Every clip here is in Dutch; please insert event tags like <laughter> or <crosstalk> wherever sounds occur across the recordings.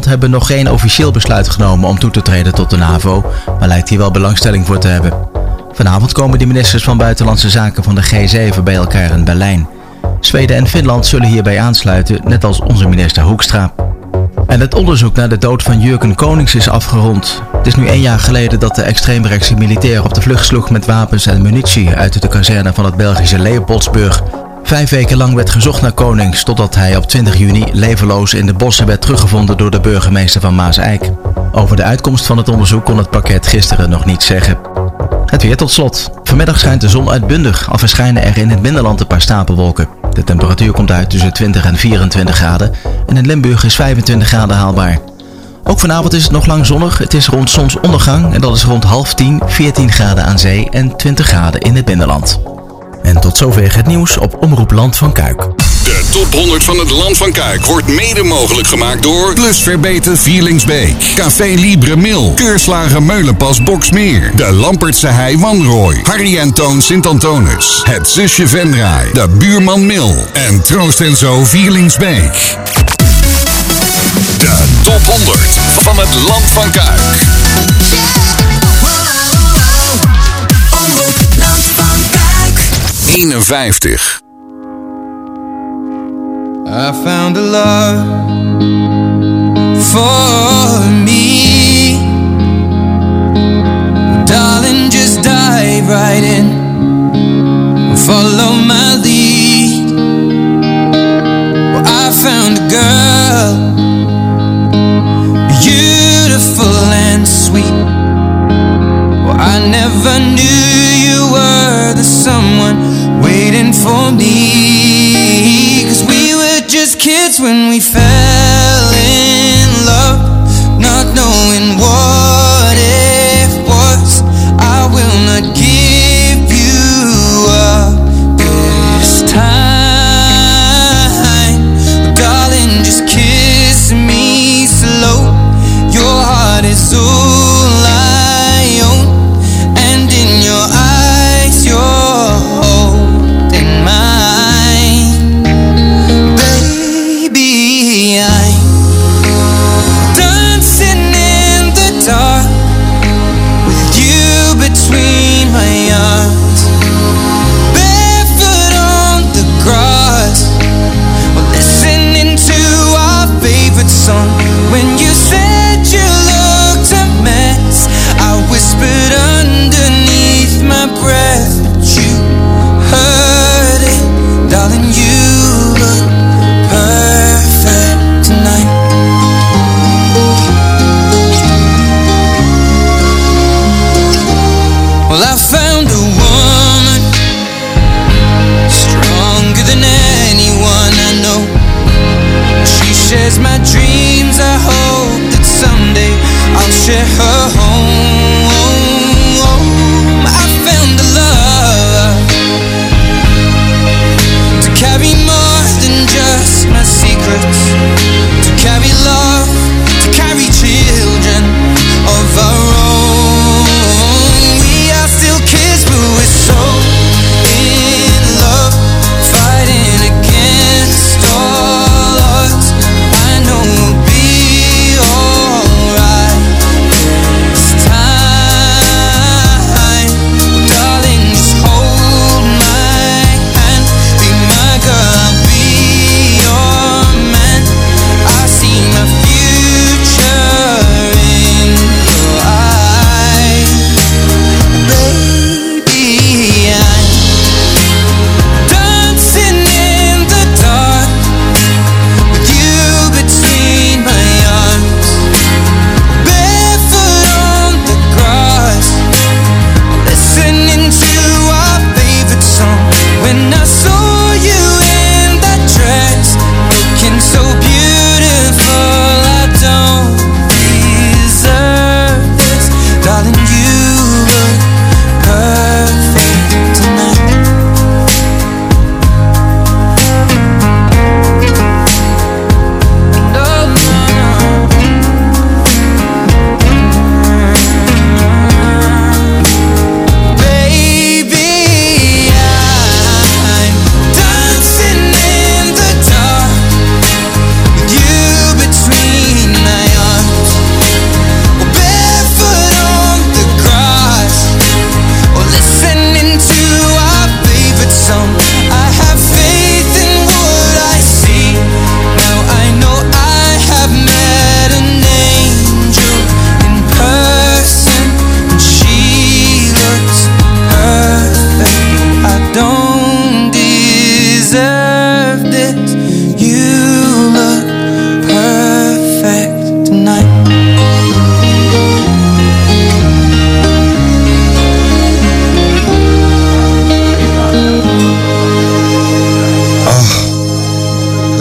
hebben nog geen officieel besluit genomen om toe te treden tot de NAVO, maar lijkt hier wel belangstelling voor te hebben. Vanavond komen de ministers van Buitenlandse Zaken van de G7 bij elkaar in Berlijn. Zweden en Finland zullen hierbij aansluiten, net als onze minister Hoekstra. En het onderzoek naar de dood van Jurgen Konings is afgerond. Het is nu één jaar geleden dat de extreemrechtse militair op de vlucht sloeg met wapens en munitie uit de kazerne van het Belgische Leopoldsburg. Vijf weken lang werd gezocht naar Konings, totdat hij op 20 juni levenloos in de bossen werd teruggevonden door de burgemeester van Maas-Eik. Over de uitkomst van het onderzoek kon het pakket gisteren nog niet zeggen. Het weer tot slot. Vanmiddag schijnt de zon uitbundig, al verschijnen er in het binnenland een paar stapelwolken. De temperatuur komt uit tussen 20 en 24 graden en in Limburg is 25 graden haalbaar. Ook vanavond is het nog lang zonnig. Het is rond zonsondergang en dat is rond half 10, 14 graden aan zee en 20 graden in het binnenland. En tot zover het nieuws op Omroep Land van Kuik. De top 100 van het Land van Kuik wordt mede mogelijk gemaakt door Plus Verbeten Vierlingsbeek, Café Libre Mil, Keurslager Meulenpas Boksmeer, de Lampertse Hei Wanrooy, Harry en Toon Sint-Antonis, het Zusje Venraai, de Buurman Mil en Troost en Zo Vierlingsbeek. De top 100 van het Land van Kuik. 51. I found a love for me. Darling, just dive right in. Follow my lead. Well, I found a girl, beautiful and sweet. Well, I never knew for me. Cause we were just kids when we fell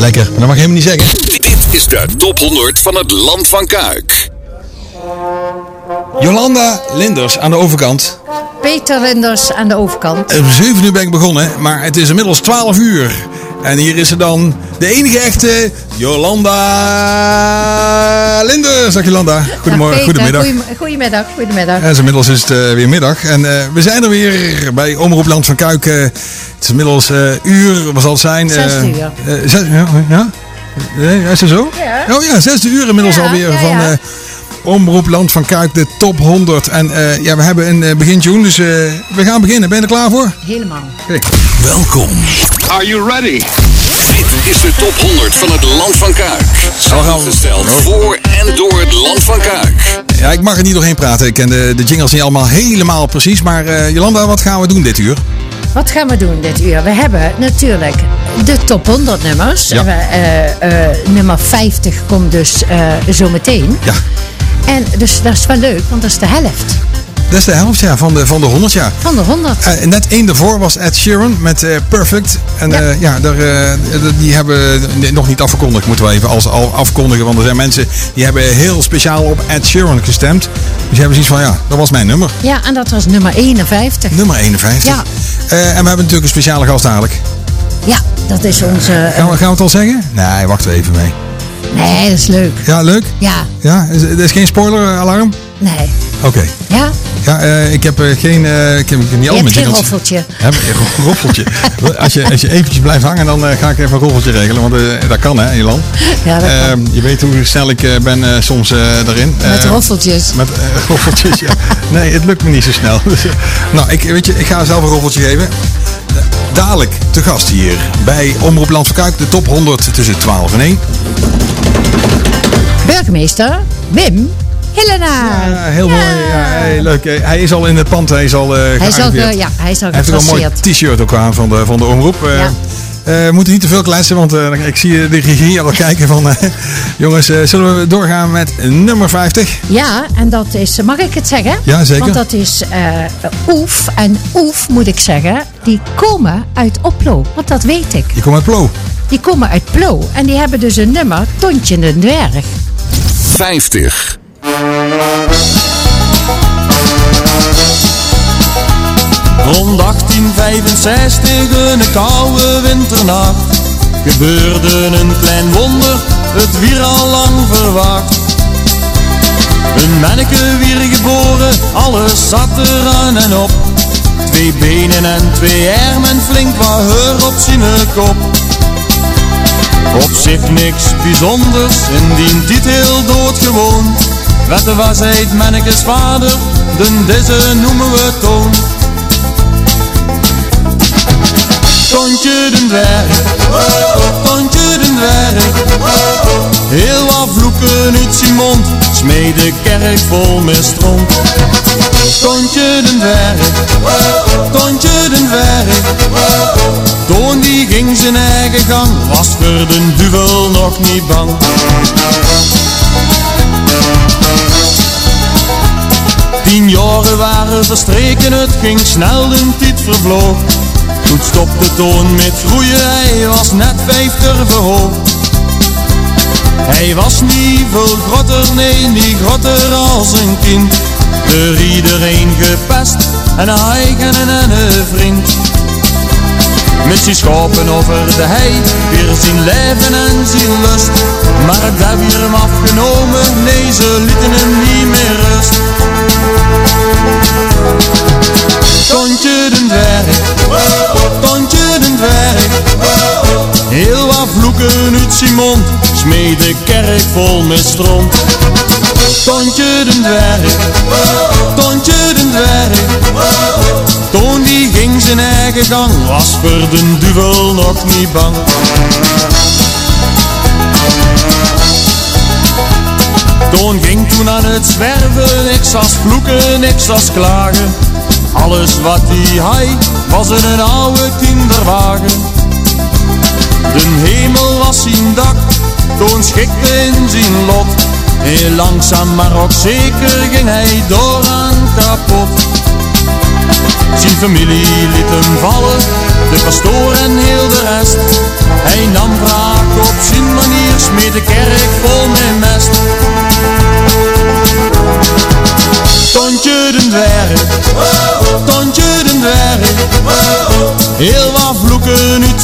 helemaal niet zeggen. Dit is de top 100 van het Land van Kuik. Jolanda Linders aan de overkant. Peter Linders aan de overkant. Om 7 uur ben ik begonnen, maar het is inmiddels 12 uur. En hier is ze dan, de enige echte Jolanda Linders. Dag Jolanda. Goedemorgen, Dag, goedemiddag. Goedemiddag. Goedemiddag. En inmiddels is het eh, weer middag. En eh, we zijn er weer bij Omroep Land van Kuik. Eh, het is inmiddels eh, uur, wat zal het zijn? Eh, uur. zes, ja? ja? Is het zo? Ja. Oh ja, zesde uur inmiddels Ja, alweer ja, van Omroep Land van Kuik, de top 100. En eh, ja, we hebben een uh, begintune, dus eh, we gaan beginnen. Ben je er klaar voor? Helemaal. Welkom. Are you ready? Dit is de top 100 van het Land van Kuik. Samengesteld voor en door het Land van Kuik. Ja, ik mag er niet doorheen praten. Ik ken de, de jingles niet allemaal helemaal precies. Maar eh, Jolanda, wat gaan we doen dit uur? Wat gaan we doen dit uur? We hebben natuurlijk de top 100 nummers. Ja. We, eh, eh, nummer 50 komt dus eh zo meteen. Ja, En dus dat is wel leuk, want dat is de helft dat is de helft ja, van, de, van de 100 jaar. van de 100. Eh, net één daarvoor was Ed Sheeran met eh, Perfect. En Ja. ja, ja daar, eh, die hebben nog niet afgekondigd, moeten we even als al afkondigen. Want er zijn mensen die hebben heel speciaal op Ed Sheeran gestemd. Dus die hebben zoiets van, ja, dat was mijn nummer. Ja, en dat was nummer 51. Nummer 51. Ja. Eh, en we hebben natuurlijk een speciale gast dadelijk. Ja, dat is onze... eh, Gaan we, gaan we het al zeggen? Nee, wacht even mee. Nee, dat is leuk. Ja, leuk? Ja, Ja, is, er is geen spoiler-alarm? nee. Oké. Ja, Ja, eh, ik heb eh, geen... eh, ik heb heb niet al mijn geen roffeltje. Hè, een roffeltje. <laughs> als, je, als je eventjes blijft hangen, dan eh, ga ik even een roffeltje regelen. Want eh, dat kan, hè, Elan? Ja, dat kan. Ehm, je weet hoe snel ik eh, ben eh, soms eh daarin. Met Eh, roffeltjes. Met eh, <laughs> roffeltjes, ja. Nee, het lukt me niet zo snel. Dus, eh, nou, ik, weet je, ik ga zelf een roffeltje geven. Eh, Dadelijk te gast hier bij Omroep Land van Kuik. De top 100 tussen 12 en 1. Burgemeester Wim Hillenaar. Ja, heel mooi. Ja, hey, leuk. Eh, Hij is al in het pand. Hij is al eh Hij is al, ge- ja, hij is al Hij heeft ook een mooi t-shirt ook aan van de, van de omroep. Eh, eh, we moeten niet te veel kletsen, want eh, ik zie de regie al kijken van... eh, <laughs> jongens, eh, zullen we doorgaan met nummer 50? Ja, en dat is, mag ik het zeggen? Ja, zeker. Want dat is eh Oef. En Oef, moet ik zeggen, die komen uit Oplo. Want dat weet ik. Je komt uit Plo. Die komen uit Plo. En die hebben dus een nummer, Tontje de Dwerg. 50. Rond 1865, een koude winternacht, gebeurde een klein wonder, het wier al lang verwacht. Een manneke wier geboren, alles zat eraan en op. Twee benen en twee armen, flink wat heur op zijn kop. Op zich niks bijzonders, indien dit heel doodgewoon. Wat was hij mannekes vader, den deze noemen we Toon. Tontje den dwerg, Tontje den dwerg. Heel wat vloeken uit zijn mond, smeed de kerk vol met stront. Tontje den dwerg, Tontje den dwerg. Toon die ging zijn eigen gang, was voor de duvel nog niet bang. Tien jaren waren verstreken, het ging snel, de tijd vervloog. Toen stopte Toon met groeien, hij was net vijftig verhoogd. Hij was niet veel grotter, nee, niet grotter als een kind. Door iedereen gepest, en een eigen en een vriend. Met zijn schapen over de hei, weer zijn leven en zijn lust. Maar het heb je hem afgenomen, nee, ze lieten hem niet meer rust. Tontje den dwerg, Tontje den. Heel wat vloeken uit zijn mond, smeed de kerk vol met stront. Tontje den dwerg, Tontje den dwerg. Toon die ging zijn eigen gang, was voor de duvel nog niet bang. Toon ging toen aan het zwerven, niks als vloeken, niks als klagen. Alles wat hij had, was een oude kinderwagen. De hemel was zijn dak, Toon schikte in zijn lot. Heel langzaam maar ook zeker ging hij door aan kapot. Zijn familie liet hem vallen, de pastoor en heel de rest. Hij nam wraak op zijn manier, smeet de kerk vol met mest. Tontje den dwerg, Tontje den dwerg. Heel wat vloeken uit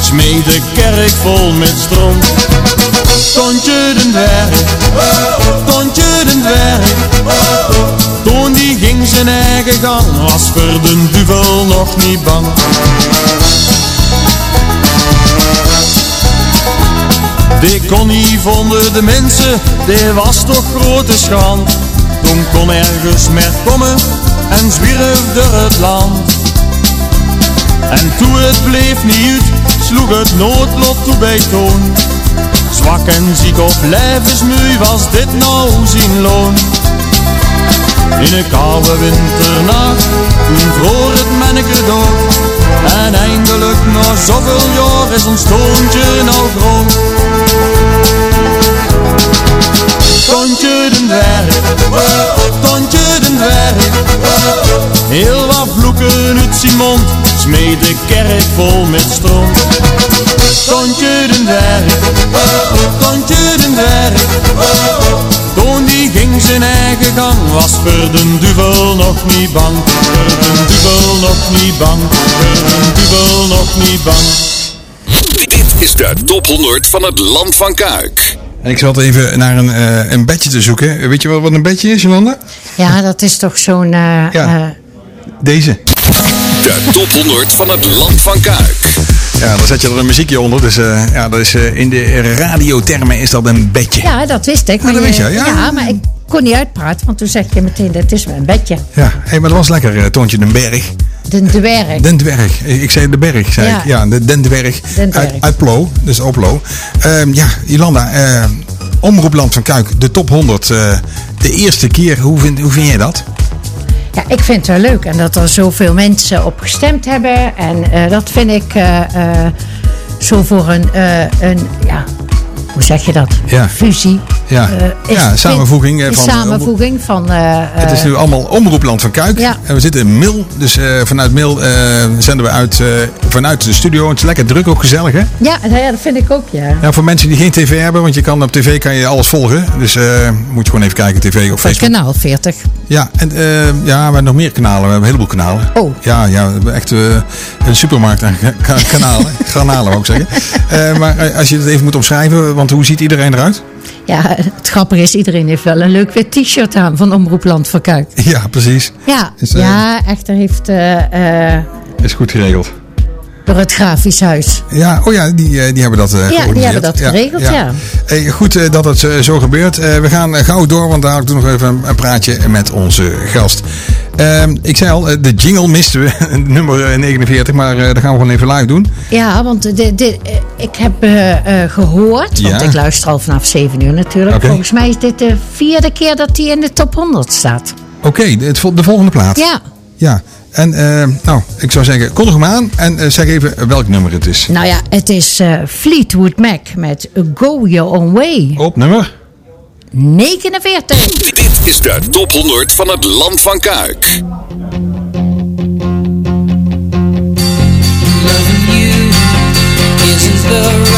smeet de kerk vol met stront. Tontje den dwerg, Tontje den dwerg. Toen die ging zijn eigen gang, was voor de duvel nog niet bang. Die kon niet vonden de mensen, die was toch grote schand. Toen kon ergens meer komen en zwierf door het land. En toen het bleef niet sloeg het noodlot toe bij toon. Zwak en ziek of lijfsmuy was dit nou zijn loon. In een koude winternacht, toen vroor het manneke dood. En eindelijk na zoveel jaar is ons toontje nou groot. Tontje den dwerg, Tontje den dwerg. Heel wat vloeken uit zijn mond, smeet de kerk vol met stront. Tontje den dwerg, Tontje den dwerg. Toen die ging zijn eigen gang, was voor de duvel nog niet bang. Voor de duvel nog niet bang, voor de duvel nog niet bang. Dit is de top 100 van het Land van Kuik. En ik zat even naar een, eh, een bedje te zoeken. Weet je wel wat een bedje is, Jolanda? Ja, dat is toch zo'n... eh, Ja. eh, Deze. De top 100 van het Land van Kuik. Ja, dan zet je er een muziekje onder. Dus eh, ja, dat is, eh, in de radiothermen is dat een bedje. ja, dat wist ik. Maar dat wist je, ja. maar ik kon niet uitpraten, want toen zeg je meteen, dat is mijn bedje. Ja, hey, maar dat was lekker, eh, Toontje den Berg. De dwerg. Den Dwerg. Ik zei de berg, zei Ja. ik. Ja, de Den Dwerg. Den Dwerg. Uit, uit Plo, dus Oplo. Ehm, ja, Jolanda, eh, Omroepland van Kuik, de top 100. eh, de eerste keer, hoe vind, hoe vind jij dat? Ja, ik vind het wel leuk. En dat er zoveel mensen op gestemd hebben. En dat vind ik zo voor een, een, ja, hoe zeg je dat? Ja. Fusie. Ja. eh, Ja, samenvoeging, eh, Een van, eh, samenvoeging van... eh, Het is eh, nu allemaal Omroepland van Kuik. Ja. En we zitten in Mil. Dus eh, vanuit Mil eh, zenden we uit eh, vanuit de studio. Het is lekker druk, ook gezellig hè? ja, ja, dat vind ik ook, ja. Ja, voor mensen die geen tv hebben, want je kan op tv kan je alles volgen. Dus eh, moet je gewoon even kijken, tv of Facebook. kanaal 40. Ja, en eh, ja, we hebben nog meer kanalen. We hebben een heleboel kanalen. Oh. Ja, ja we hebben echt eh, een supermarkt aan ka- ka- kanalen. <laughs> Granalen, wou ik zeggen. Eh, maar eh, als je het even moet omschrijven, want hoe ziet iedereen eruit? Ja, het grappige is, iedereen heeft wel een leuk wit t-shirt aan van Omroep Land Kuik. Ja, precies. Ja, Is, eh, ja echter heeft eh, eh, Is goed geregeld. Door het grafisch huis. Ja, oh ja, die, eh, die hebben dat eh die georganiseerd. hebben dat geregeld, ja. Hey, goed eh, dat het zo gebeurt. We gaan gauw door, want daar doen we nog even een, een praatje met onze gast. Ehm, ik zei al, de jingle misten we, <laughs> nummer eh, 49, maar dat gaan we gewoon even live doen. Ja, want dit, eh, ik heb eh, eh, gehoord, want Ja. ik luister al vanaf 7 uur natuurlijk. Volgens mij is dit de vierde keer dat hij in de top 100 staat. Oké, de, de volgende plaat. Ja, Ja, en eh, nou, ik zou zeggen, kondig hem aan en eh, zeg even welk nummer het is. nou ja, het is eh, Fleetwood Mac met Go Your Own Way. Op nummer? 49. Dit is de top 100 van het Land van Kuik. Loving you isn't the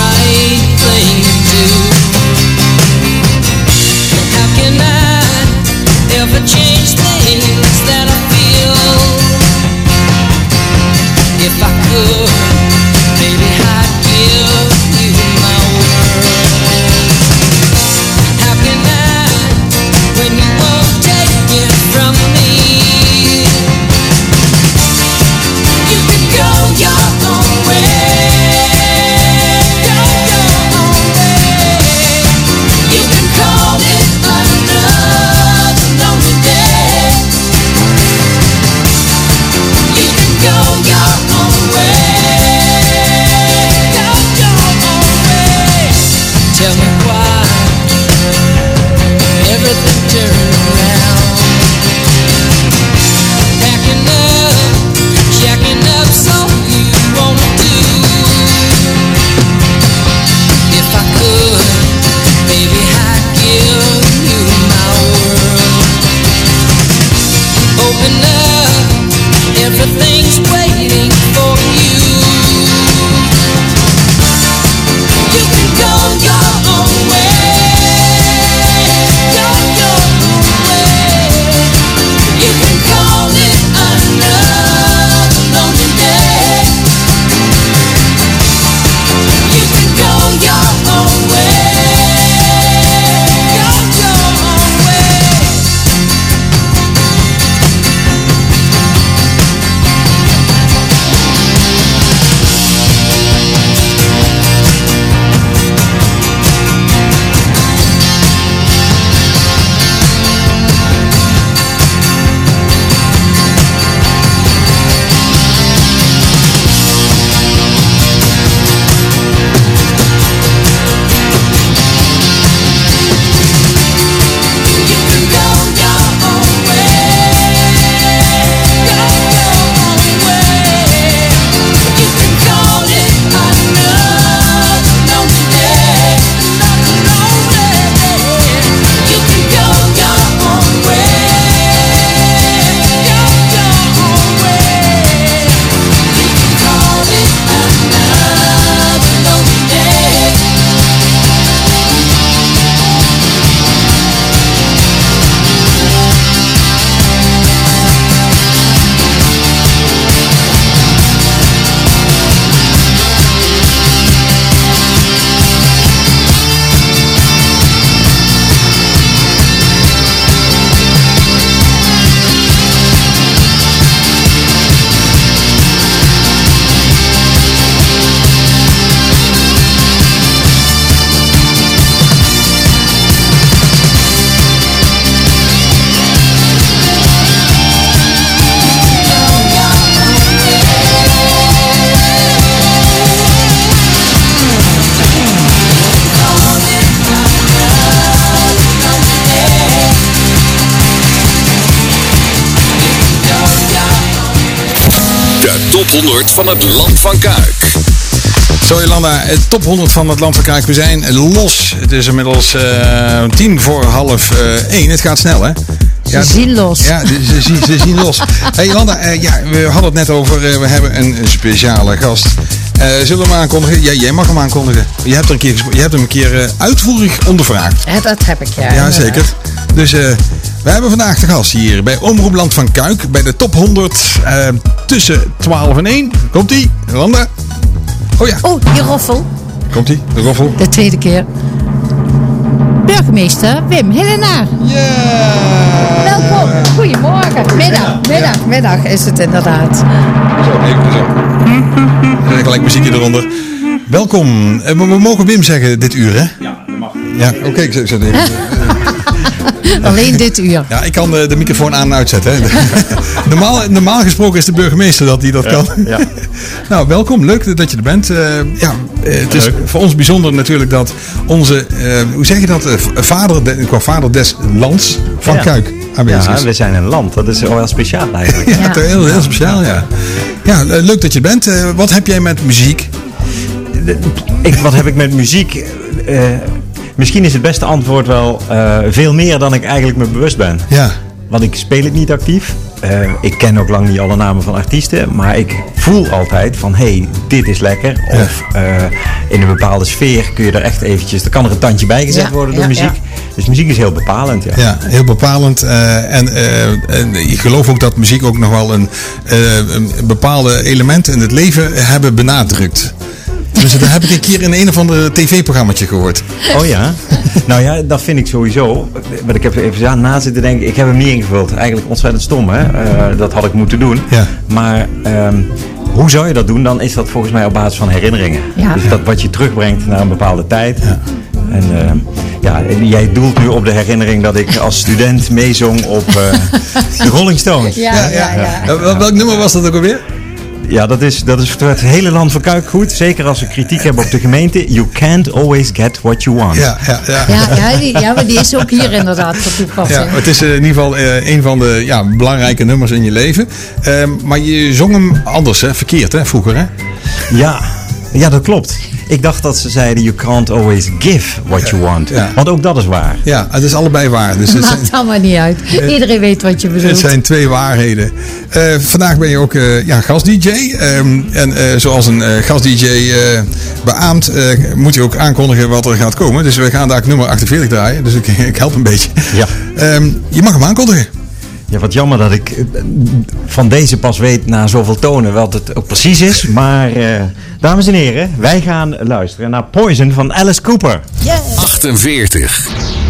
100 van het Land van Kuik. Zo Jolanda, het top 100 van het land van Kijk. We zijn los. Het is inmiddels eh, tien voor half eh, één. Het gaat snel hè? Ze zien los. Ja, ze, ze, zien- ze zien los. <laughs> Hey Jolanda, eh, ja, we hadden het net over, eh, we hebben een speciale gast. Eh, zullen we hem aankondigen? Ja, jij mag hem aankondigen. Je hebt, er een keer, je hebt hem een keer eh, uitvoerig ondervraagd. Ja, dat heb ik, ja. Ja, inderdaad. zeker. Dus eh, we hebben vandaag de gast hier bij Omroep Land van Kuik. Bij de top 100 eh, tussen 12 en 1. Komt-ie? Jolanda? Oh ja, Oh, die roffel. komt-ie? De roffel. De tweede keer. Burgemeester Wim Hillenaar. Welkom. Goedemorgen. Middag, middag, middag is het inderdaad. Zo, even zo. En gelijk muziekje eronder. Welkom. Eh, We, mogen Wim zeggen dit uur, hè? Ja, dat mag. Ja, oké, ik zet zet even. <laughs> <laughs> Alleen dit uur. Ja, ik kan eh, de microfoon aan en uitzetten. Hè. <laughs> normaal, normaal gesproken is de burgemeester dat die dat kan. ja. <laughs> nou, welkom. Leuk dat je er bent. Eh, ja, eh, het is voor ons bijzonder natuurlijk dat onze, eh, hoe zeg je dat, Eh, vader, de, qua vader des lands van Ja. Kuik aanwezig Ja, is. we zijn een land. Dat is wel heel speciaal eigenlijk. Ja, Ja. het is heel, heel speciaal, ja. Ja, leuk dat je er bent. Eh, wat heb jij met muziek? ik, wat heb ik met muziek? Eh, misschien is het beste antwoord wel eh, veel meer dan ik eigenlijk me bewust ben. Ja, Want ik speel het niet actief. Eh, ik ken ook lang niet alle namen van artiesten. Maar ik voel altijd van, hé, hey, dit is lekker. Of eh, in een bepaalde sfeer kun je er echt eventjes... Er kan er een tandje bij gezet Ja, worden door ja, muziek. Dus muziek is heel bepalend, ja. ja heel bepalend. eh, en, eh, en ik geloof ook dat muziek ook nog wel een, eh, een bepaalde element in het leven hebben benadrukt. Dus dat heb ik een keer in een of ander tv-programmaatje gehoord. Oh ja? nou ja, dat vind ik sowieso. Maar ik heb er even aan na zitten denken. Ik heb hem niet ingevuld. Eigenlijk ontzettend stom, hè? Eh, dat had ik moeten doen. Ja. Maar ehm, hoe zou je dat doen? Dan is dat volgens mij op basis van herinneringen. Ja. Dus dat wat je terugbrengt naar een bepaalde tijd. En ehm, ja, en jij doelt nu op de herinnering dat ik als student meezong op eh, <laughs> de Rolling Stones. Ja, ja, ja. Eh, wel- welk nummer was dat ook alweer? Ja, dat is, dat is voor het hele land van Kuik goed. Zeker als we kritiek hebben op de gemeente. You can't always get what you want. Ja, ja, ja. Ja, ja, die, ja, maar die is ook hier inderdaad van Ja, toepassing. het is eh, in ieder geval eh, een van de ja, belangrijke nummers in je leven. Ehm, maar je zong hem anders, hè? verkeerd hè? vroeger. Hè? Ja, ja, dat klopt. Ik dacht dat ze zeiden, you can't always give what you want. Ja. Want ook dat is waar. Ja, het is allebei waar. Dus <laughs> het zijn, Maakt allemaal niet uit. Iedereen weet wat je het bedoelt. zijn twee waarheden. Eh, vandaag ben je ook eh, ja, gast-dj. Ehm, en eh, zoals een eh, gast-dj eh, beaamt, eh, moet je ook aankondigen wat er gaat komen. Dus we gaan daar nummer 48 draaien. Dus ik, <laughs> ik help een beetje. Ja. Ehm, je mag hem aankondigen. Ja, wat jammer dat ik eh, van deze pas weet na zoveel tonen wat het ook precies is. Maar, eh, dames en heren, wij gaan luisteren naar Poison van Alice Cooper. 48.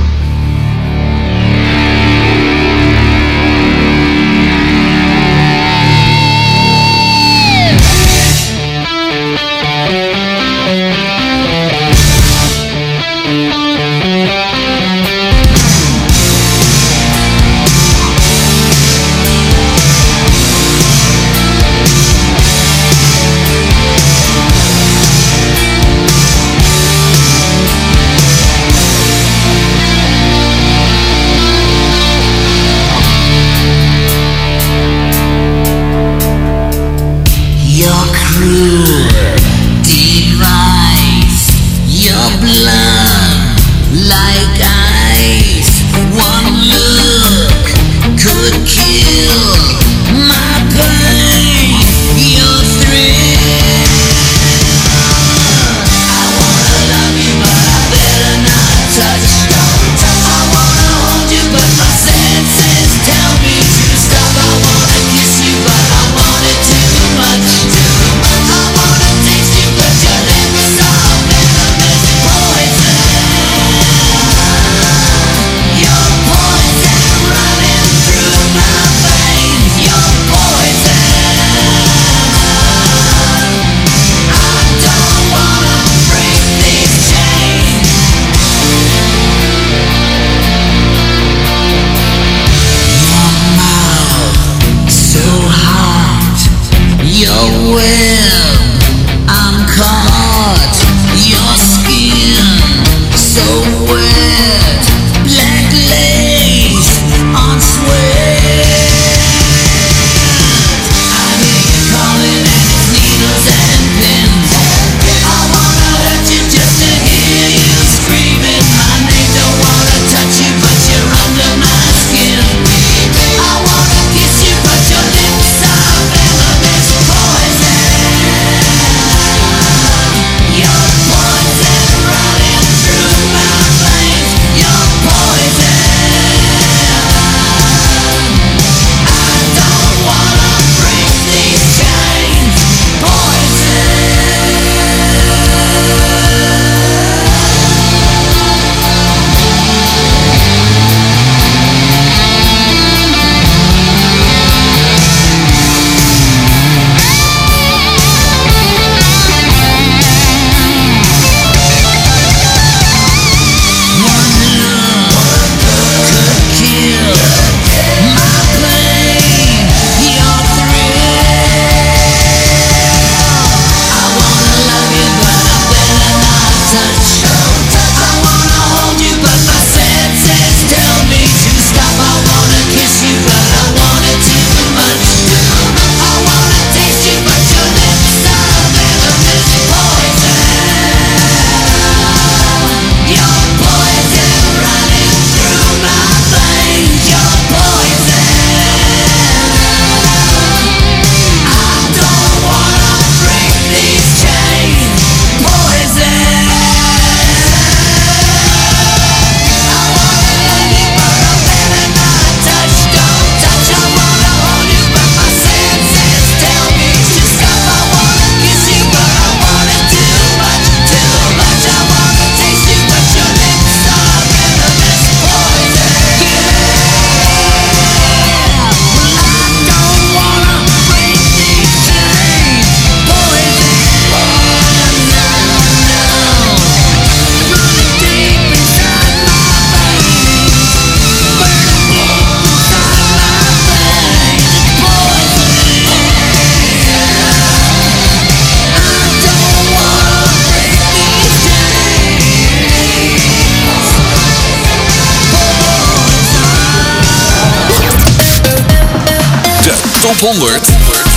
Top 100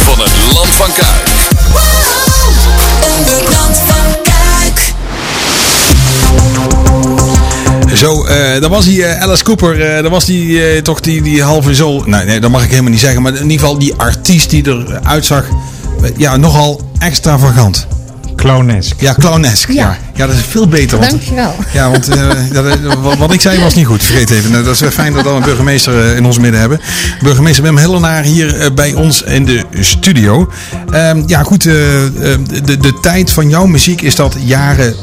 van het Land van Kuik. Zo, eh dan was die eh, Alice Cooper, eh dan was die toch die, die halve zo. Nee, nee, dat mag ik helemaal niet zeggen. Maar in ieder geval die artiest die eruit zag, ja, nogal extravagant. Clownesk. Ja, clownesk. Ja. Ja. ja, dat is veel beter. Want, Dankjewel. ja, want eh, dat, eh, wat, wat ik zei was niet goed. Vergeet even. Nou, Dat is wel fijn dat we een burgemeester eh, in ons midden hebben. Burgemeester Wim Hellenaar hier bij ons in de studio. Ehm, ja, goed. de, de tijd van jouw muziek is dat jaren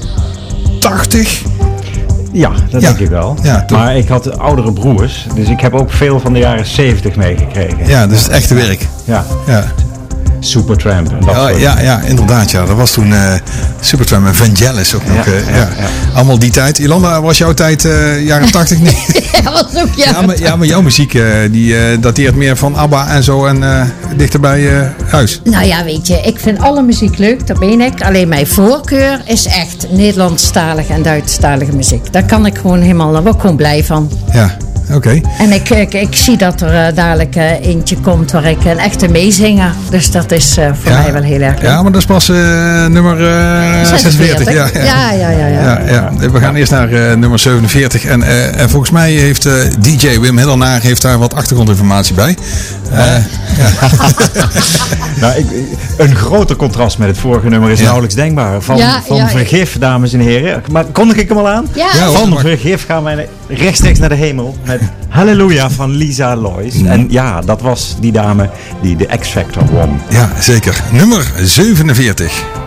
80. Ja, dat Ja. denk ik wel. Ja, maar ik had oudere broers, dus ik heb ook veel van de jaren 70 meegekregen. Ja, dus het echte werk. Ja, Ja. Supertramp Ja, ja, ja, inderdaad. Ja. Dat was toen eh Supertramp en Vangelis ook nog. Ja, eh, ja, ja, ja. Allemaal die tijd. Jolanda, was jouw tijd eh, jaren <laughs> 80? Nee. Ja, was ook ja. Ja, maar, ja, maar jouw muziek eh, die eh, dateert meer van ABBA en zo en eh, dichter bij eh, huis. Nou ja, weet je, ik vind alle muziek leuk, dat ben ik. Alleen mijn voorkeur is echt Nederlandstalige en Duitsstalige muziek. Daar kan ik gewoon helemaal, daar word ik gewoon blij van. Ja, oké. En ik, ik, ik zie dat er eh, dadelijk eh, eentje komt waar ik een echte meezinger. Dus dat is eh, voor Ja. mij wel heel erg leuk. Ja, maar dat is pas eh, nummer eh 46. Ja, Ja, ja, ja. ja. Ja, ja. We gaan eerst naar eh, nummer 47. En, eh, en volgens mij heeft eh, DJ Wim Hellenaar heeft daar wat achtergrondinformatie bij. Eh, <laughs> Nou, ik, een groter contrast met het vorige nummer is Ja. nauwelijks denkbaar. Van, Ja, van ja, vergif, dames en heren. Maar kondig ik hem al aan? Ja. Van vergif gaan wij rechtstreeks naar de hemel met <laughs> Halleluja van Lisa Lois. Mhm. En ja, dat was die dame die de X-Factor won. ja, zeker. Nummer 47.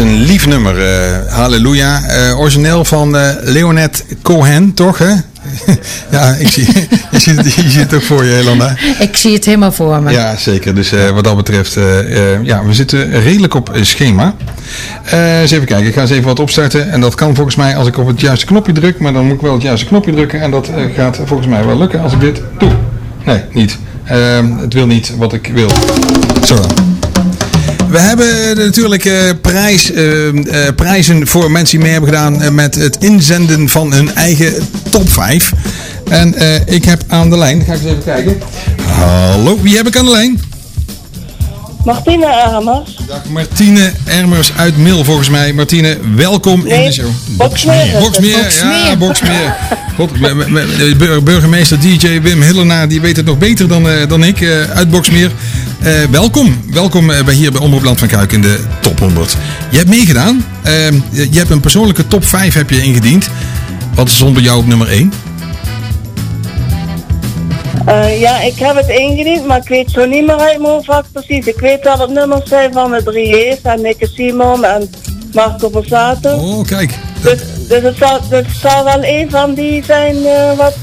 Een lief nummer, eh, Halleluja. Eh, origineel van eh Leonet Cohen, toch hè? <laughs> ja, ik zie, je, ziet het, je ziet het ook voor je, Helena. Ik zie het helemaal voor me. Ja, zeker. Dus wat dat betreft, ja, we zitten redelijk op schema. Eens even kijken, ik ga eens even wat opstarten. En dat kan volgens mij als ik op het juiste knopje druk, maar dan moet ik wel het juiste knopje drukken. En dat gaat volgens mij wel lukken als ik dit doe. Nee, niet. Ehm, het wil niet wat ik wil. Zo dan. We hebben natuurlijk eh, prijs, eh, eh, prijzen voor mensen die mee hebben gedaan eh, met het inzenden van hun eigen top 5. En eh, ik heb aan de lijn, ga ik eens even kijken. Hallo, wie heb ik aan de lijn? Martine Armers. Dag Martine Ermers uit Mil volgens mij. Martine, welkom in de show. Boksmeer. Boksmeer, ja, Boksmeer. Burgemeester DJ Wim Hillenaar, die weet het nog beter dan, eh, dan ik eh, uit Boksmeer. Eh, welkom, welkom eh, bij hier bij Omroep Land van Kuik in de top 100. Je hebt meegedaan. Ehm, je hebt een persoonlijke top 5 heb je ingediend. Wat is zonder jou op nummer 1? Eh, ja, ik heb het ingediend, maar ik weet zo niet meer uit mijn hoofd wat precies. Ik weet wel het nummers zijn van de drie E's en Nikke Simon en Marco Borsato. Oh, kijk. Dus, dus het, zal, dus het zal wel een van die zijn wat,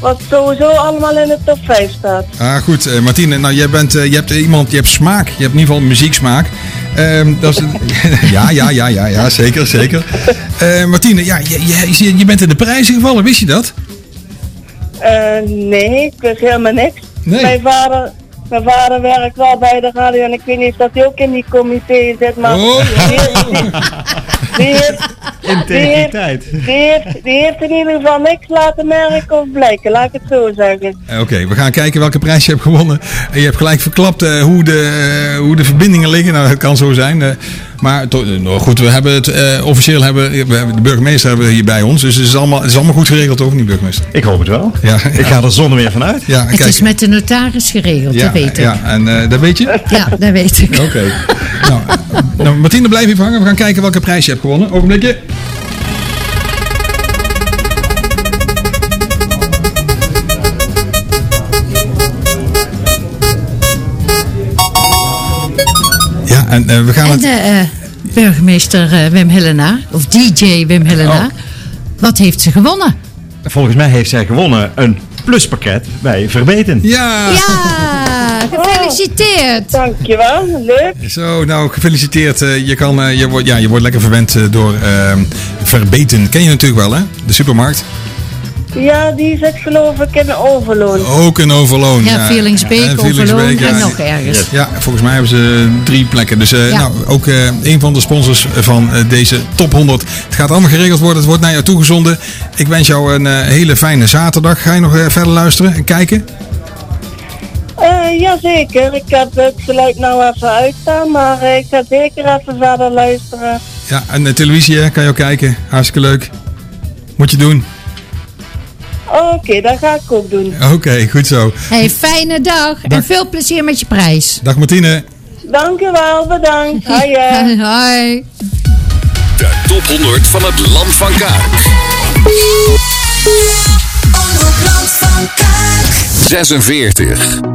wat sowieso allemaal in de top 5 staat. Ah, goed, eh, Martine. Nou, jij bent, eh, je hebt iemand, je hebt smaak. Je hebt in ieder geval muzieksmaak. Ehm, dat is <laughs> ja, ja, ja, ja, ja, zeker, zeker. Eh, Martine, ja, je, je, je bent in de prijzen gevallen, wist je dat? Eh, nee, ik wist helemaal niks. Nee. Mijn vader... Mijn vader werkt wel bij de radio en ik weet niet of dat hij ook in die comité zit, maar Oh. <laughs> <laughs> <laughs> Integriteit. Die heeft, die heeft in ieder geval niks laten merken of blijken, laat ik het zo zeggen. Eh, Oké, we gaan kijken welke prijs je hebt gewonnen. En je hebt gelijk verklapt eh, hoe, de, eh, hoe de verbindingen liggen. Nou, dat kan zo zijn. eh, maar to- eh, nou goed, we hebben het eh, officieel hebben, we hebben de burgemeester hebben we hier bij ons. Dus het is allemaal, het is allemaal goed geregeld, toch? Niet burgemeester? Ik hoop het wel. Ja, Ik ga er zonder meer vanuit. Ja, Het kijk. is met de notaris geregeld, ja, dat weet ik. Ja, en eh, dat weet je? Ja, dat weet ik. Oké. nou, nou, Martine, blijf even hangen. We gaan kijken welke prijs je hebt gewonnen. Ogenblikje. Ja, en eh, we gaan En het... de eh, burgemeester eh, Wim Helena, of DJ Wim Helena, Oh. wat heeft ze gewonnen? Volgens mij heeft zij gewonnen een pluspakket bij Verbeten. Ja! Ja, gefeliciteerd. Dankjewel, leuk. Zo, nou gefeliciteerd. Eh, je, kan, eh, je, wordt, ja, je wordt lekker verwend eh, door ehm, Verbeten. Ken je natuurlijk wel, hè? De supermarkt. Ja, die zit geloof ik in Overloon. Ook in Overloon. Ja, Vierlingsbeek, en Overloon Vierlingsbeek, en ja. nog ergens. Ja, volgens mij hebben ze drie plekken. Dus eh, Ja. nou, ook eh, een van de sponsors van eh, deze top 100. Het gaat allemaal geregeld worden. Het wordt naar jou toegezonden. Ik wens jou een eh, hele fijne zaterdag. Ga je nog eh, verder luisteren en kijken? Eh jazeker, ik heb het geluid nou even uitstaan, maar eh, ik ga zeker even verder luisteren. Ja, en de televisie hè, kan je ook kijken. Hartstikke leuk. Moet je doen. Oké, dat ga ik ook doen. Oké, goed zo. Hey, fijne dag en veel plezier met je prijs. Dag Martine. Dankjewel, bedankt. <laughs> Hiya. Hoi. De top 100 van het Land van Kuik. 46.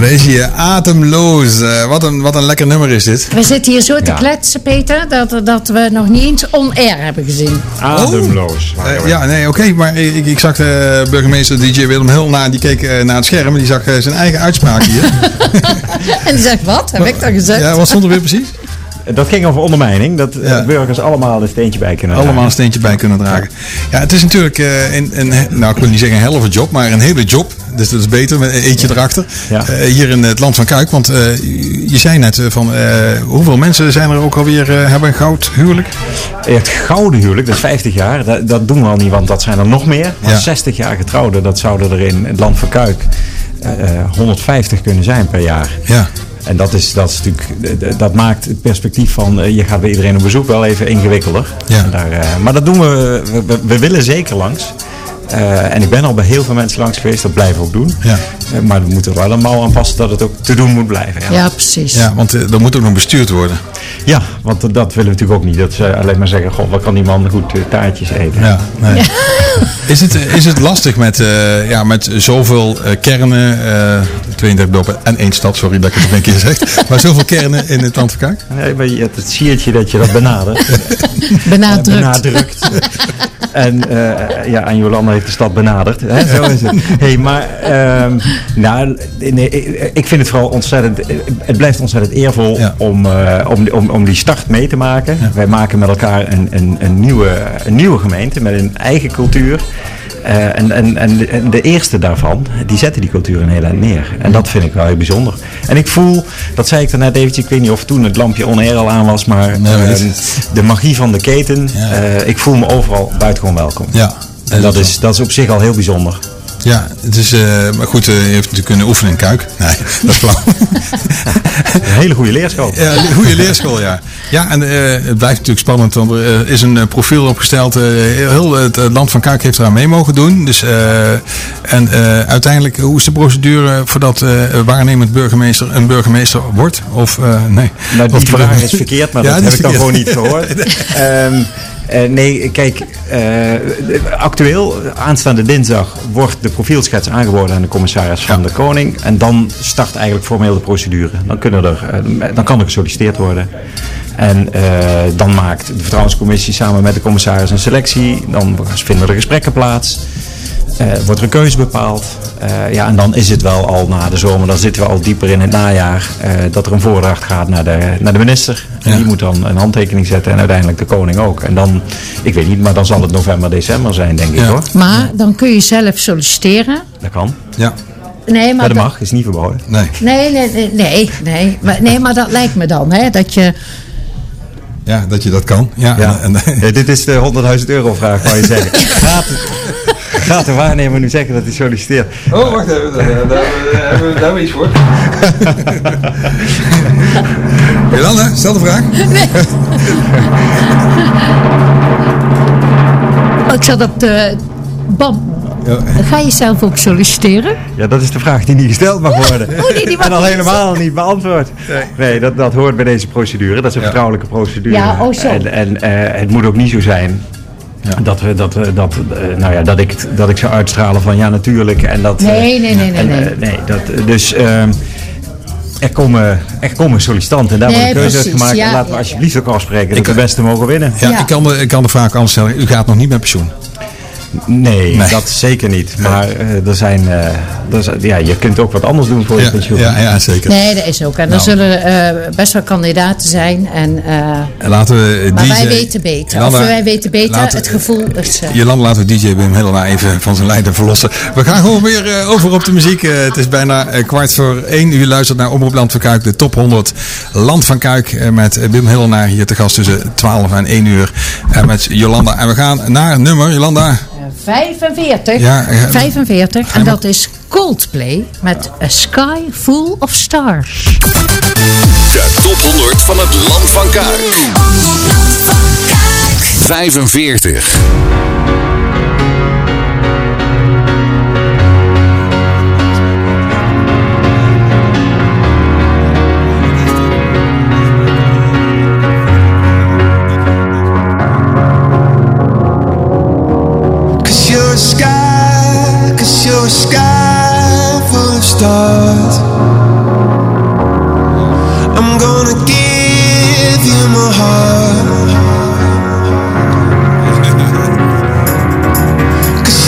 Daar is hij, ademloos. Eh, wat, een, wat een lekker nummer is dit. We zitten hier zo te Ja. kletsen, Peter, dat, dat we nog niet eens on-air hebben gezien. Ademloos. Eh, ja, nee, oké, maar ik, ik zag de burgemeester DJ Willem Hul na, die keek eh, naar het scherm en die zag zijn eigen uitspraak hier. <laughs> En die zegt, wat? Heb ik dat gezegd? ja, wat stond er weer precies? Dat ging over ondermijning. Dat Ja. burgers allemaal een steentje bij kunnen Allemaal een dragen. steentje bij kunnen dragen. Ja, het is natuurlijk eh, een, een, nou ik wil niet zeggen een helft job, maar een hele job. Dus dat is beter met een eentje erachter. Ja. Eh, hier in het land van Kuik. Want eh, je zei net eh, van hoeveel mensen zijn er ook alweer hebben een goud huwelijk? Het gouden huwelijk, dat is 50 jaar. Dat, dat doen we al niet, want dat zijn er nog meer. Maar Ja. 60 jaar getrouwden, dat zouden er in het land van Kuik eh, eh, 150 kunnen zijn per jaar. Ja. En dat, is, dat, is natuurlijk, dat maakt het perspectief van je gaat bij iedereen op bezoek wel even ingewikkelder. Ja. Daar, maar dat doen we- we willen zeker langs. Eh, en ik ben al bij heel veel mensen langs geweest, dat blijven we ook doen. Ja. Eh, maar we moeten er wel een mouw aan passen dat het ook te doen moet blijven. Ja, Ja, precies. Ja, want er moet ook nog bestuurd worden. Ja, want dat willen we natuurlijk ook niet. Dat ze alleen maar zeggen, god, wat kan die man goed taartjes eten. Ja, nee. <laughs> Is, het, is het lastig met, eh, ja, met zoveel eh, kernen, eh 32 dorpen en één stad, sorry dat ik het nog een keer zeg, maar zoveel kernen in het land van Kuik? Nee, maar je hebt het siertje dat je dat benadert. <laughs> Benadrukt. benadrukt. en eh, ja, aan Jolanda heeft de stad benaderd. Hè? Zo is het. Hey, maar ehm, nou, nee, ik- vind het vooral ontzettend. Het blijft ontzettend eervol Ja. om, eh, om, om, om die start mee te maken. Wij maken met elkaar een, een, een, nieuwe, een nieuwe gemeente met een eigen cultuur. Eh, en, en, en, de, eerste daarvan, die zetten die cultuur een heel eind neer. En dat vind ik wel heel bijzonder. En ik voel, dat zei ik daarnet eventjes, ik weet niet of toen het lampje on-air al aan was, maar Nee, ehm, de magie van de keten, Ja. eh, ik voel me overal buitengewoon welkom. Ja, En dat is, dat is op zich al heel bijzonder. Ja, het is, eh, maar goed, eh, je heeft natuurlijk kunnen oefenen in Kuik. Nee, <laughs> dat is flauw. Een hele goede leerschool. Ja, een goede leerschool, ja. Ja, en eh, het blijft natuurlijk spannend, want er is een profiel opgesteld. heel het land van Kuik heeft eraan mee mogen doen. Dus, en uiteindelijk, hoe is de procedure voordat waarnemend burgemeester een burgemeester wordt? Of nee? Nou, die vraag is verkeerd, maar Ja, dat heb ik dan gewoon niet gehoord. <laughs> Ehm, eh, nee, kijk, eh, actueel, aanstaande dinsdag, wordt de profielschets aangeboden aan de commissaris van Ja. de Koning. En dan start eigenlijk formeel de procedure. Dan, kunnen er, eh, dan kan er gesolliciteerd worden. En dan maakt de vertrouwenscommissie samen met de commissaris een selectie. Dan vinden er gesprekken plaats. Eh, wordt er een keuze bepaald. Eh, ja, en dan is het wel al na de zomer, dan zitten we al dieper in het najaar, eh, dat er een voordracht gaat naar de, naar de minister. En Ja. die moet dan een handtekening zetten en uiteindelijk de koning ook. En dan, ik weet niet, maar dan zal het november, december zijn, denk ik Ja. hoor. Maar dan kun je zelf solliciteren. Dat kan. Ja, nee, maar Maar dat dat- mag, is niet verboden. Nee. Nee, nee, nee, nee, nee. Maar, nee, maar dat lijkt me dan, hè, dat je... Ja, dat je dat kan. Ja, Ja. en- en- Ja, dit is de 100.000 euro vraag, wou je zeggen. <laughs> Gaat, gaat de waarnemer nu zeggen dat hij solliciteert? Oh, wacht even. Daar, daar, daar hebben we- daar hebben we iets voor. <laughs> Jolanda, stel de vraag. <laughs> Oh, ik zat op de... Bam. Ja. Ga je zelf ook solliciteren? Ja, dat is de vraag die niet gesteld mag worden. Oh, nee, die mag en al niet helemaal niet beantwoord. Nee, dat, dat hoort bij deze procedure. Dat is een vertrouwelijke procedure. Ja, oh zo. En, en eh, het moet ook niet zo zijn dat, we, dat, we, dat, eh, nou ja, dat, ik, dat ik zou uitstralen van ja, natuurlijk. En dat, eh, Nee, nee, nee, nee, en, nee. eh, nee dat, dus ehm, er, komen, er komen sollicitanten en daar Nee, wordt een keuze ja, en laten we ja, alsjeblieft ook afspreken dat de beste mogen winnen. Ja, Ja. Ik, kan de, ik kan de vraag anders stellen. U gaat nog niet met pensioen. Nee, Nee. dat zeker niet. Maar eh, er zijn, eh, er zijn- ja, je kunt ook wat anders doen voor je Ja, pensioen. ja, ja zeker. Nee, dat is ook. En er Nou. zullen eh, best wel kandidaten zijn. En, eh, En Laten we maar DJ wij weten beter. Jolanda, of wij weten beter. laten- het gevoel is... eh, Jolanda, laten we DJ Wim Helena even van zijn lijden verlossen. We gaan gewoon weer over op de muziek. Het is bijna kwart voor één. U luistert naar Omroep Land van Kuik, de top 100 Land van Kuik. eh, met Wim Helena hier te gast tussen 12 en 1 uur. En met Jolanda. En we gaan naar nummer, Jolanda. 45. Ja, ja. 45. Ga En dat is Coldplay met A Sky Full of Stars. De top 100 van het Land van Land Kuik. 45.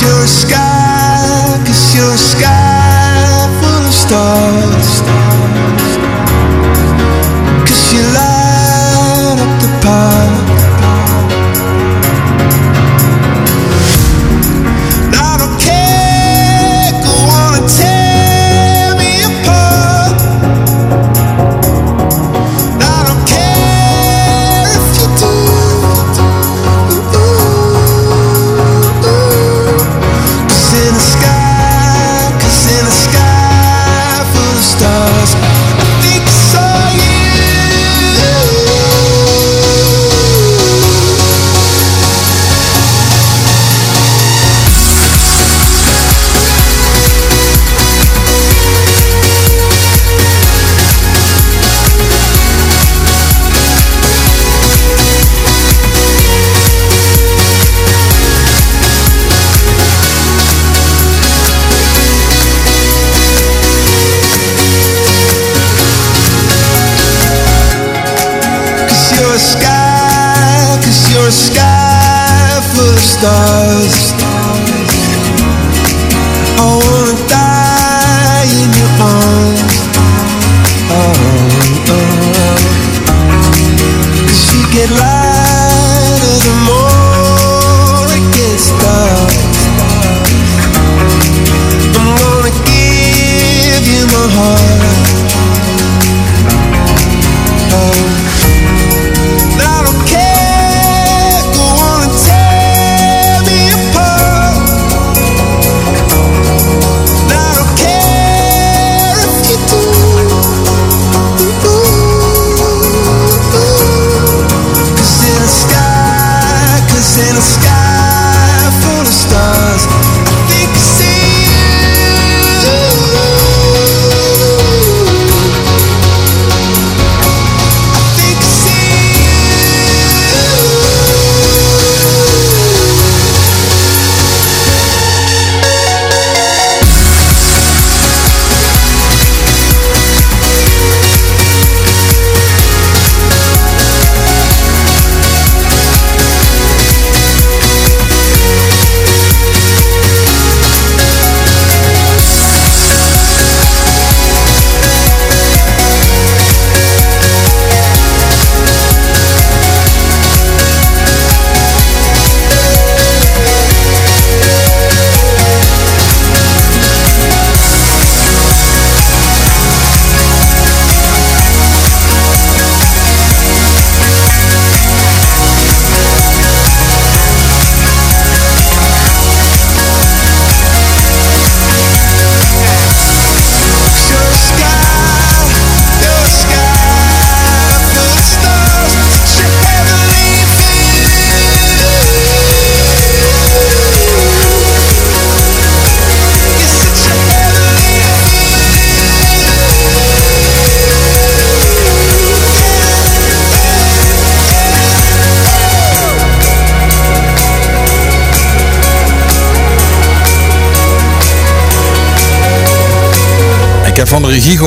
You're a sky, cause you're a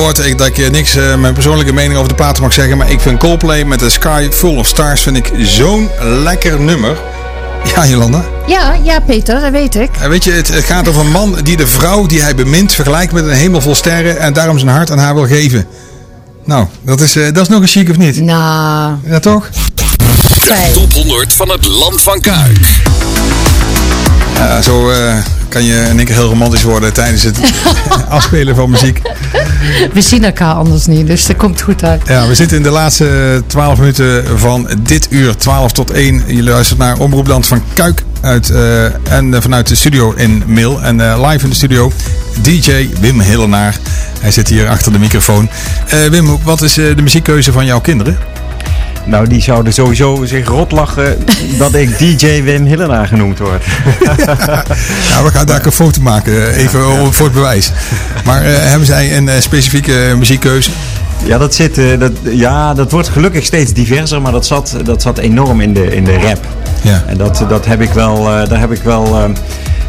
gehoord ik, dat ik eh, niks, eh, mijn persoonlijke mening over de platen mag zeggen. Maar ik vind Coldplay met The Sky Full of Stars vind ik zo'n lekker nummer. Ja, Jolanda. Ja, ja, Peter, dat weet ik. En weet je, het, het gaat over een man die de vrouw die hij bemint vergelijkt met een hemel vol sterren. En daarom zijn hart aan haar wil geven. Nou, dat is, eh, dat is nog een chic of niet? Nou, Ja, toch? fijn. Top 100 van het Land van Kuik. Ja, zo eh, kan je in één keer heel romantisch worden tijdens het <laughs> afspelen van muziek. We zien elkaar anders niet, dus dat komt goed uit. Ja, we zitten in de laatste 12 minuten van dit uur, 12 tot 1. Je luistert naar Omroepland van Kuik uit, eh, en eh, vanuit de studio in Mil. En live in de studio DJ Wim Hillenaar. Hij zit hier achter de microfoon. Wim, wat is de muziekkeuze van jouw kinderen? Nou, die zouden sowieso zich rot lachen <laughs> dat ik DJ Wim Hillenaar genoemd word. Ja, <laughs> we gaan daar een foto maken, eh, even voor het bewijs. Maar eh, hebben zij een eh, specifieke muziekkeuze? Ja, dat, zit, eh, dat, ja, dat wordt gelukkig steeds diverser, maar dat zat, dat zat enorm in de, in de rap. Ja. En dat, dat heb ik wel, eh, daar heb ik wel eh,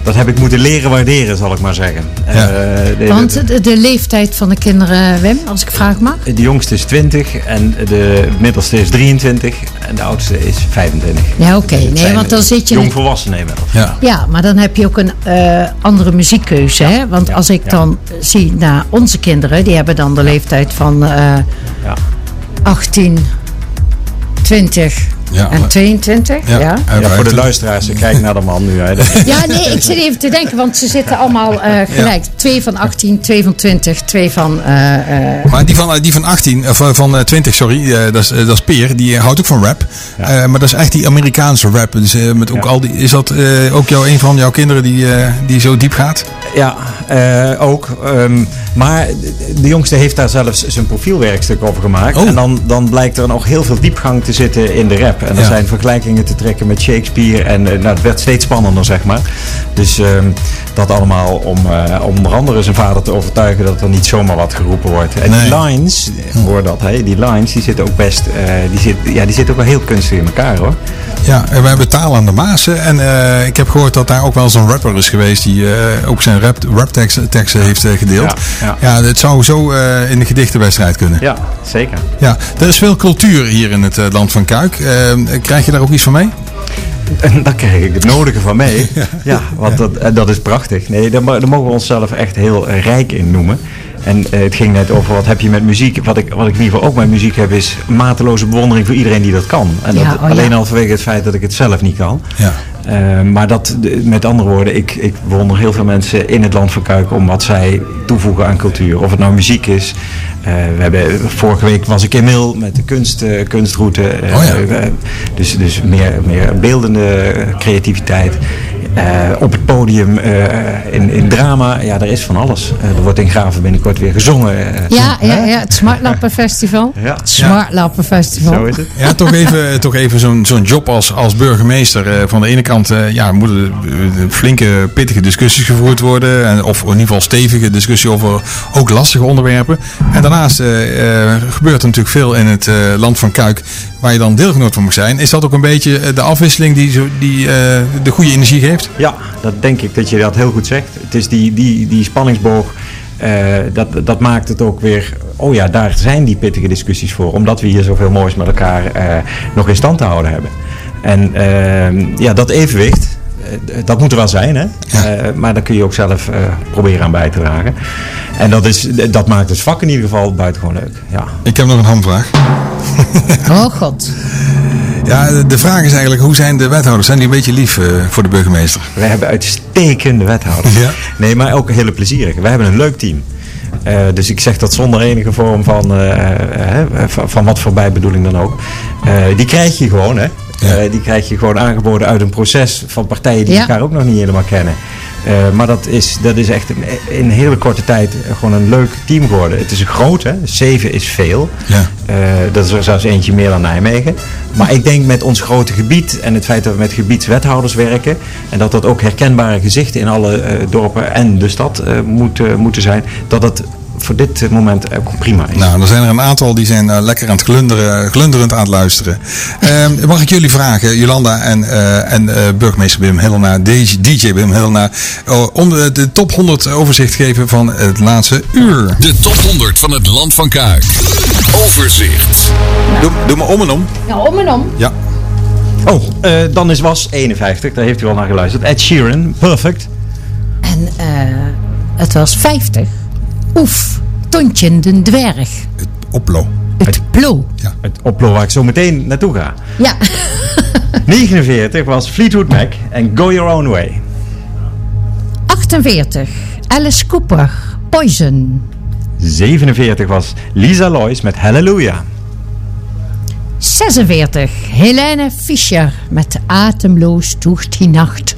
dat heb ik moeten leren waarderen, zal ik maar zeggen. Ja. Eh, Want de, de leeftijd van de kinderen, Wim, als ik vraag mag? de jongste is 20 en de middelste is 23 en de oudste is 25. Ja, oké. Nee, Zijn want dan zit je... Jongvolwassenen inmiddels. Ja. Ja, maar dan heb je ook een eh, andere muziekkeuze. Hè? Want Ja, als ik ja. dan zie naar onze kinderen, die hebben dan de leeftijd van eh, Ja. 18, 20 Ja, en maar- 22. Ja. Ja. Ja. En Ja, voor de 25. luisteraars, kijk naar de man nu. Hè. <laughs> nee, ik zit even te denken, want ze zitten allemaal eh, gelijk. Twee van 18, twee van 20, twee van. eh, eh, Maar die van, die van 18, of eh, van eh, 20, sorry, eh, dat, is, dat is Peer. Die houdt ook van rap. Ja. Eh, maar dat is echt die Amerikaanse rap. Dus, eh, met ook Ja. al die, is dat eh, ook jou, een van jouw kinderen die, eh, die zo diep gaat? Ja, eh, ook. Ehm, maar de- de jongste heeft daar zelfs zijn profielwerkstuk over gemaakt. Oh. En dan, dan blijkt er nog heel veel diepgang te zitten in de rap. En er Ja. zijn vergelijkingen te trekken met Shakespeare. En eh, nou, het werd steeds spannender, zeg maar. Dus ehm, dat allemaal om, eh, om onder andere zijn vader te overtuigen dat er niet zomaar wat geroepen wordt. En Nee. die lines, eh, hoor dat, hè, die lines, die zitten ook best, eh, die, zit, ja, die zitten ook wel heel kunstig in elkaar hoor. Ja, en we hebben Taal aan de Maasen. En eh, ik heb gehoord dat daar ook wel zo'n rapper is geweest die eh, ook zijn rap, rapteksten teksten heeft eh, gedeeld. Ja, Ja, het zou zo eh, in de gedichtenwedstrijd kunnen. Ja, zeker. Ja, er is veel cultuur hier in het eh, land van Kuik. Eh, krijg je daar ook iets van mee? <laughs> En daar krijg ik het nodige van mee. <laughs> Ja, want dat, en dat is prachtig. Nee, daar, mo- daar mogen we onszelf echt heel eh, rijk in noemen. En eh, het ging net over wat heb je met muziek. Wat ik, wat ik in ieder geval ook met muziek heb, is mateloze bewondering voor iedereen die dat kan. En dat Ja, oh ja. alleen al vanwege het feit dat ik het zelf niet kan. Ja. Eh, maar dat, met andere woorden, ik, ik bewonder heel veel mensen in het land van Kuik om wat zij toevoegen aan cultuur. Of het nou muziek is. Eh, we hebben, vorige week was ik in Mil met de kunst, eh, kunstroute. Eh, Oh ja. dus dus meer, meer beeldende creativiteit. Eh, op het podium, eh, in, in drama, ja, er is van alles. Eh, er wordt in Graven binnenkort weer gezongen. ja, ja, ja, het Smartlappen Festival. Ja. Het Smartlappen Festival. Zo is het. Ja, toch even, toch even zo'n zo'n job als, als burgemeester. Eh, van de ene kant eh, ja, moeten flinke, pittige discussies gevoerd worden. En, of in ieder geval stevige discussie over ook lastige onderwerpen. En daarnaast gebeurt er natuurlijk veel in het eh, land van Kuik. Waar je dan deelgenoot van moet zijn. Is dat ook een beetje de afwisseling die, zo, die eh, de goede energie geeft? Ja, dat denk ik dat je dat heel goed zegt. Het is die, die, die spanningsboog, eh, dat, dat maakt het ook weer... Oh ja, daar zijn die pittige discussies voor. Omdat we hier zoveel moois met elkaar eh, nog in stand te houden hebben. En eh, ja, dat evenwicht, dat moet er wel zijn. Hè? Eh, maar daar kun je ook zelf eh, proberen aan bij te dragen. En dat, is, dat maakt het vak in ieder geval buitengewoon leuk. Ja. Ik heb nog een hamvraag. Oh god. Ja, de- vraag is eigenlijk, hoe zijn de wethouders? Zijn die een beetje lief eh, voor de burgemeester? Wij hebben uitstekende wethouders. Ja. Nee, maar ook hele plezierige. Wij hebben een leuk team. Eh, dus ik zeg dat zonder enige vorm van, eh, van, van wat voor bijbedoeling dan ook. Eh, die krijg je gewoon, hè. Ja. Eh, die krijg je gewoon aangeboden uit een proces van partijen die Ja. elkaar ook nog niet helemaal kennen. Eh, maar dat is, dat is echt in, in een hele korte tijd gewoon een leuk team geworden. Het is groot, hè. Zeven is veel. Ja. Eh, dat is er zelfs eentje meer dan Nijmegen. Maar ik denk met ons grote gebied en het feit dat we met gebiedswethouders werken. En dat dat ook herkenbare gezichten in alle eh, dorpen en de stad moet, moeten zijn. Dat het voor dit eh, moment ook prima is. Nou, er zijn er een aantal die zijn eh, lekker aan het glunderen, glunderend aan het luisteren. Ehm, mag ik jullie vragen, Jolanda en, eh, en eh, burgemeester Wim Helena, DJ, DJ Wim Helena, om de, de top 100 overzicht te geven van het laatste uur. De top 100 van het Land van Kuik. Overzicht. Doe, doe maar om en om. Nou, om en om. Ja. Oh, eh, dan is was 51, daar heeft u al naar geluisterd. Ed Sheeran, perfect. En eh, het was 50. Oef, Tontje de dwerg. Het Oplo. Het plo. Het oplo waar ik zo meteen naartoe ga. Ja. <laughs> 49 was Fleetwood Mac en Go Your Own Way. 48. Alice Cooper. Poison. 47 was Lisa Lois met Hallelujah. 46. Helene Fischer met Atemloos toegt die nacht.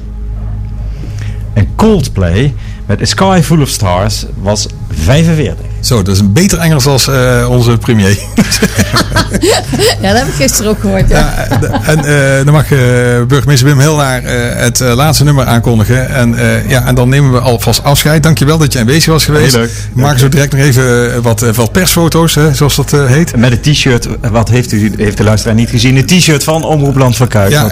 En Coldplay met A Sky Full of Stars was 45. Zo, dat is een beter Engels als eh, onze premier. <laughs> Ja, dat heb ik gisteren ook gehoord. Ja. Ja, eh, en eh, dan mag eh, burgemeester Wim Hildaar eh, het laatste nummer aankondigen. En, eh, ja, en dan nemen we alvast afscheid. Dankjewel dat je aanwezig was geweest. Heel leuk. We maken zo direct nog even wat, wat persfoto's, hè, zoals dat eh, heet. Met het t-shirt, wat heeft, u, heeft de luisteraar niet gezien? Het t-shirt van Omroep Land van Kuik. Ja,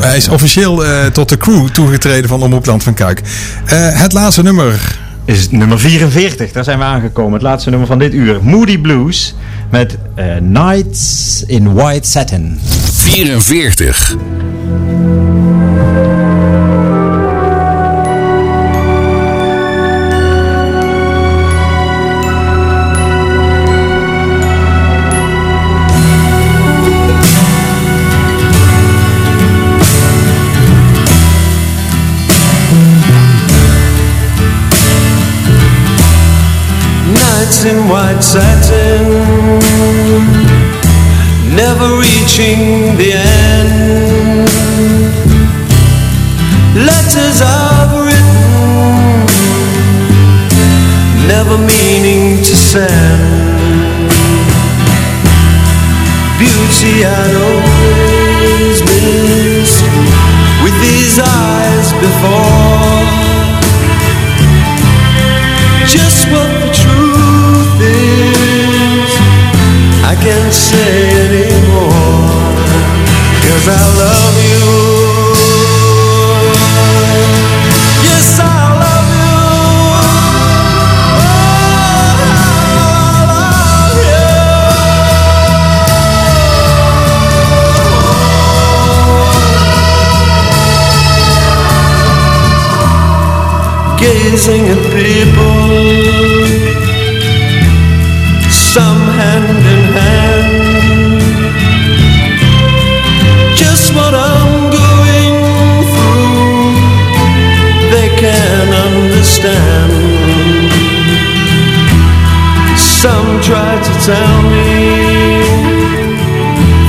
hij is officieel eh, tot de crew toegetreden van Omroep Land van Kuik. Eh, het laatste nummer. Is nummer 44. Daar zijn we aangekomen. Het laatste nummer van dit uur. Moody Blues met eh, Nights in White Satin. 44. Reaching the end. Letters I've written, never meaning to send. Beauty I'd always missed with these eyes before just what the truth is I can't say Cause I love you. Yes, I love you. Oh, I love you. Gazing at people tell me.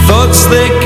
Thoughts they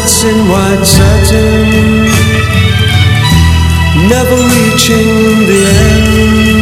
Nights in white satin, never reaching the end.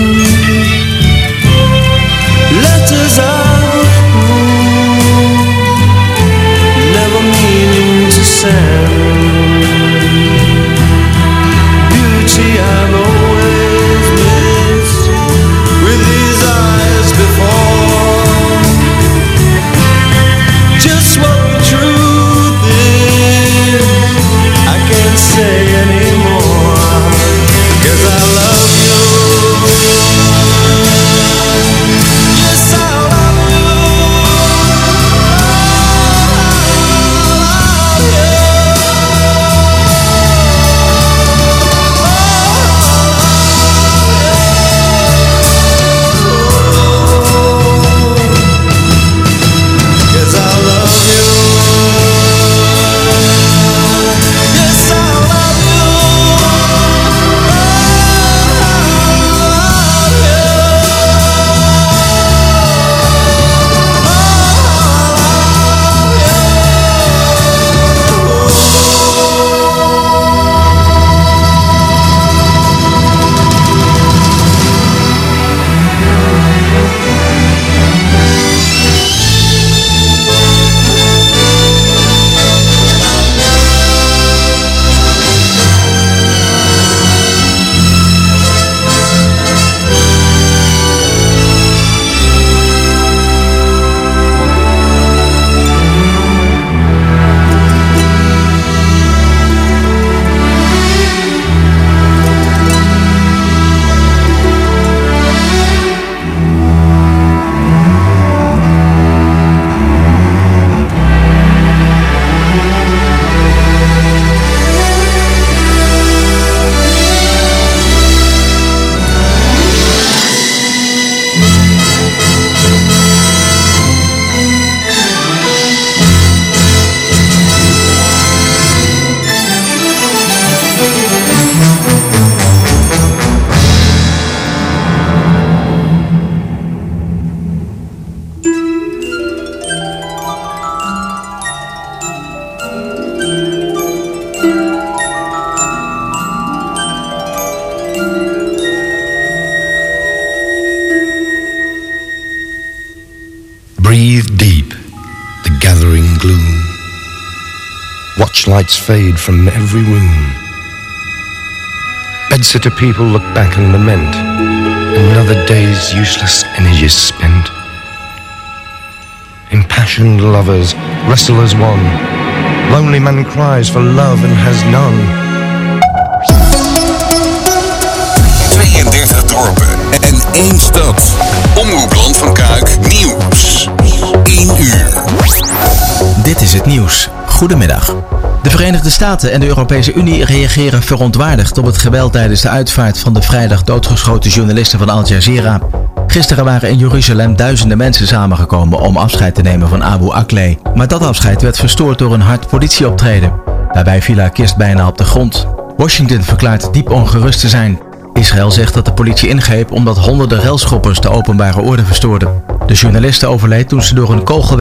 Fade from every room. Bedsitter people look back and lament. Another day's useless energy spent. Impassioned lovers wrestle as one. Lonely man cries for love and has none. 32 dorpen en één stad. Omroepland van Kuik Nieuws. 1 uur. Dit is het nieuws. Goedemiddag. De Verenigde Staten en de Europese Unie reageren verontwaardigd op het geweld tijdens de uitvaart van de vrijdag doodgeschoten journalisten van Al Jazeera. Gisteren waren in Jeruzalem duizenden mensen samengekomen om afscheid te nemen van Abu Akleh. Maar dat afscheid werd verstoord door een hard politieoptreden. Daarbij viel haar kist bijna op de grond. Washington verklaart diep ongerust te zijn. Israël zegt dat de politie ingreep omdat honderden relschoppers de openbare orde verstoorden. De journaliste overleed toen ze door een kogel